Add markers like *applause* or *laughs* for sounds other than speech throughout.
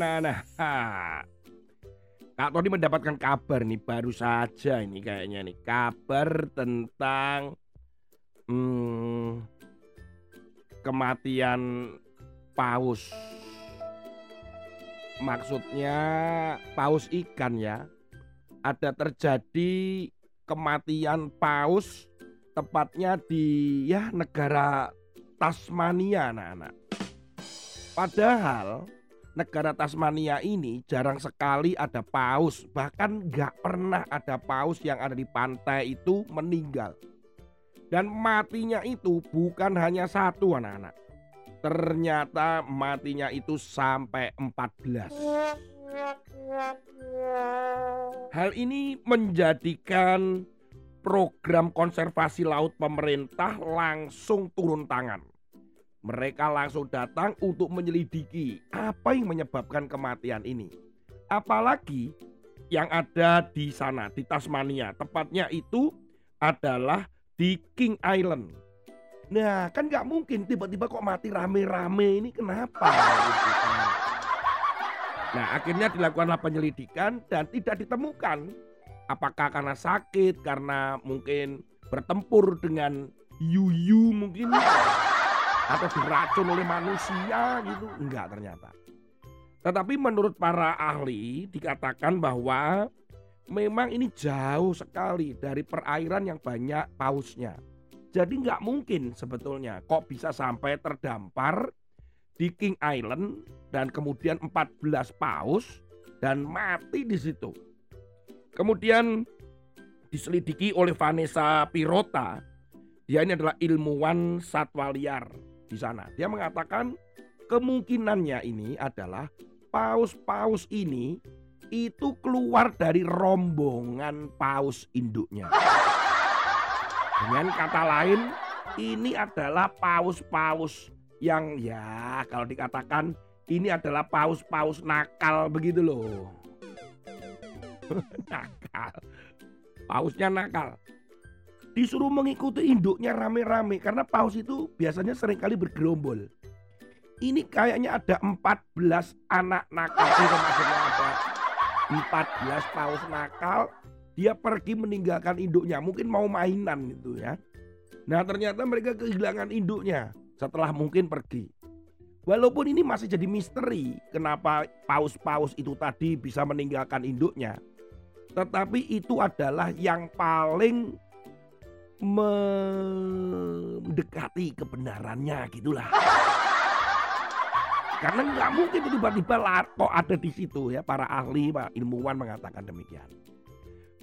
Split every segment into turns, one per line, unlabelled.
anak-anak. Kak Tony mendapatkan kabar nih baru saja ini kayaknya nih kabar tentang hmm, kematian paus. Maksudnya paus ikan ya. Ada terjadi kematian paus tepatnya di ya negara Tasmania anak-anak. Padahal negara Tasmania ini jarang sekali ada paus, bahkan nggak pernah ada paus yang ada di pantai itu meninggal. Dan matinya itu bukan hanya satu anak-anak. Ternyata matinya itu sampai 14. Hal ini menjadikan program konservasi laut pemerintah langsung turun tangan. Mereka langsung datang untuk menyelidiki apa yang menyebabkan kematian ini. Apalagi yang ada di sana, di Tasmania. Tepatnya itu adalah di King Island. Nah, kan nggak mungkin tiba-tiba kok mati rame-rame ini kenapa? Nah, akhirnya dilakukanlah penyelidikan dan tidak ditemukan Apakah karena sakit, karena mungkin bertempur dengan yuyu mungkin atau diracun oleh manusia gitu? Enggak ternyata. Tetapi menurut para ahli dikatakan bahwa memang ini jauh sekali dari perairan yang banyak pausnya. Jadi nggak mungkin sebetulnya kok bisa sampai terdampar di King Island dan kemudian 14 paus dan mati di situ. Kemudian diselidiki oleh Vanessa Pirota. Dia ini adalah ilmuwan satwa liar di sana. Dia mengatakan kemungkinannya ini adalah paus-paus ini itu keluar dari rombongan paus induknya. Dengan kata lain, ini adalah paus-paus yang ya kalau dikatakan ini adalah paus-paus nakal begitu loh. *laughs* nakal. Pausnya nakal. Disuruh mengikuti induknya rame-rame karena paus itu biasanya sering kali bergerombol. Ini kayaknya ada 14 anak nakal. Itu maksudnya ada 14 paus nakal. Dia pergi meninggalkan induknya. Mungkin mau mainan gitu ya. Nah ternyata mereka kehilangan induknya setelah mungkin pergi. Walaupun ini masih jadi misteri kenapa paus-paus itu tadi bisa meninggalkan induknya. Tetapi itu adalah yang paling mendekati kebenarannya gitulah. Karena nggak mungkin tiba-tiba kok ada di situ ya para ahli, para ilmuwan mengatakan demikian.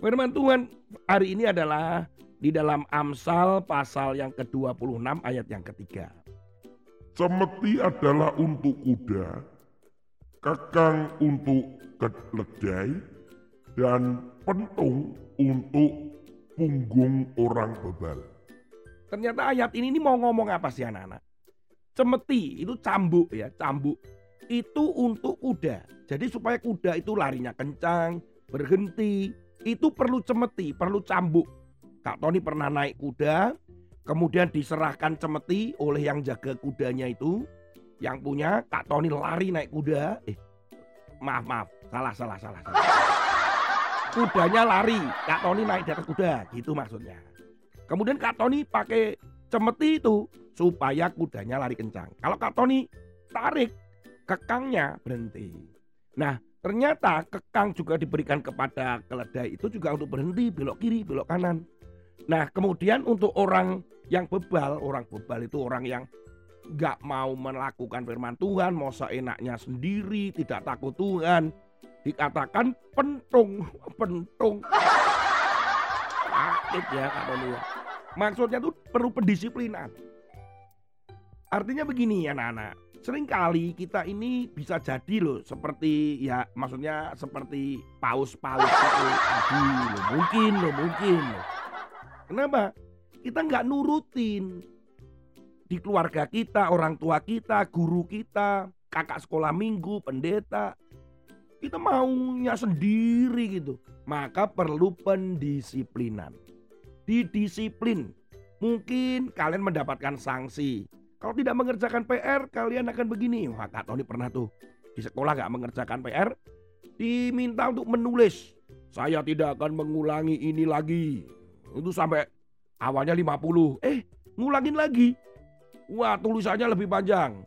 Firman Tuhan hari ini adalah di dalam Amsal pasal yang ke-26 ayat yang ketiga.
Cemeti adalah untuk kuda, kekang untuk keledai, dan pentung untuk punggung orang bebal.
Ternyata ayat ini, ini mau ngomong apa sih anak-anak? Cemeti itu cambuk ya, cambuk. Itu untuk kuda. Jadi supaya kuda itu larinya kencang, berhenti, itu perlu cemeti, perlu cambuk. Kak Tony pernah naik kuda, kemudian diserahkan cemeti oleh yang jaga kudanya itu, yang punya Kak Tony lari naik kuda. Eh, maaf maaf, salah salah salah. salah kudanya lari, Kak Tony naik di atas kuda, gitu maksudnya. Kemudian Kak Tony pakai cemeti itu supaya kudanya lari kencang. Kalau Kak Tony tarik, kekangnya berhenti. Nah, ternyata kekang juga diberikan kepada keledai itu juga untuk berhenti, belok kiri, belok kanan. Nah, kemudian untuk orang yang bebal, orang bebal itu orang yang nggak mau melakukan firman Tuhan, mau seenaknya sendiri, tidak takut Tuhan, dikatakan pentung, *laughs* pentung. Sakit ya Tony ya. Maksudnya tuh perlu pendisiplinan. Artinya begini ya anak-anak. Seringkali kita ini bisa jadi loh seperti ya maksudnya seperti paus-paus itu tadi loh. Mungkin loh, mungkin loh. Kenapa? Kita nggak nurutin di keluarga kita, orang tua kita, guru kita, kakak sekolah minggu, pendeta, kita maunya sendiri gitu. Maka perlu pendisiplinan. Didisiplin. Mungkin kalian mendapatkan sanksi. Kalau tidak mengerjakan PR, kalian akan begini. Wah, Kak Tony pernah tuh di sekolah nggak mengerjakan PR, diminta untuk menulis. Saya tidak akan mengulangi ini lagi. Itu sampai awalnya 50. Eh, ngulangin lagi. Wah, tulisannya lebih panjang.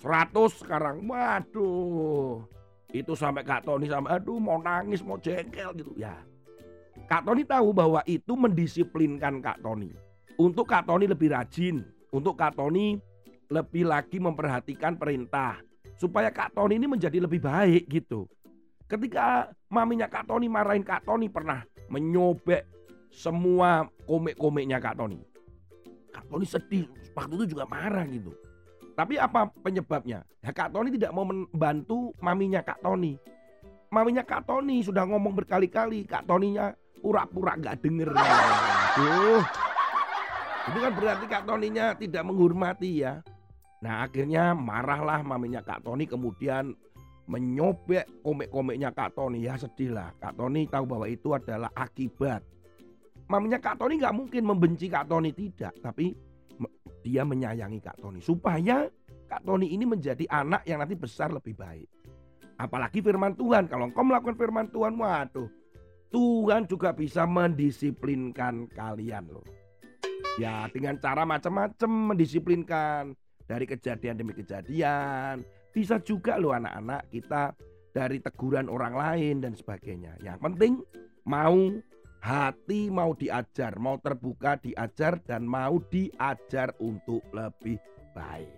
100 sekarang. Waduh. Itu sampai Kak Tony sampai aduh mau nangis, mau jengkel gitu. Ya. Kak Tony tahu bahwa itu mendisiplinkan Kak Tony. Untuk Kak Tony lebih rajin, untuk Kak Tony lebih lagi memperhatikan perintah supaya Kak Tony ini menjadi lebih baik gitu. Ketika maminya Kak Tony marahin Kak Tony pernah menyobek semua komik-komiknya Kak Tony. Kak Tony sedih, waktu itu juga marah gitu. Tapi apa penyebabnya? Ya Kak Tony tidak mau membantu maminya Kak Tony. Maminya Kak Tony sudah ngomong berkali-kali, Kak Toninya pura-pura gak denger. *laughs* Aduh. Itu kan berarti Kak Toninya tidak menghormati ya. Nah akhirnya marahlah maminya Kak Tony kemudian menyobek komik-komiknya Kak Tony. Ya sedih lah. Kak Tony tahu bahwa itu adalah akibat. Maminya Kak Tony nggak mungkin membenci Kak Tony tidak. Tapi dia menyayangi Kak Tony. Supaya Kak Tony ini menjadi anak yang nanti besar lebih baik. Apalagi firman Tuhan. Kalau engkau melakukan firman Tuhan, waduh. Tuhan juga bisa mendisiplinkan kalian loh. Ya dengan cara macam-macam mendisiplinkan. Dari kejadian demi kejadian. Bisa juga loh anak-anak kita dari teguran orang lain dan sebagainya. Yang penting mau hati mau diajar, mau terbuka diajar dan mau diajar untuk lebih baik.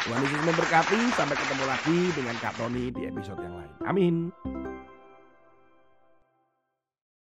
Tuhan Yesus memberkati, sampai ketemu lagi dengan Kak Tony di episode yang lain. Amin.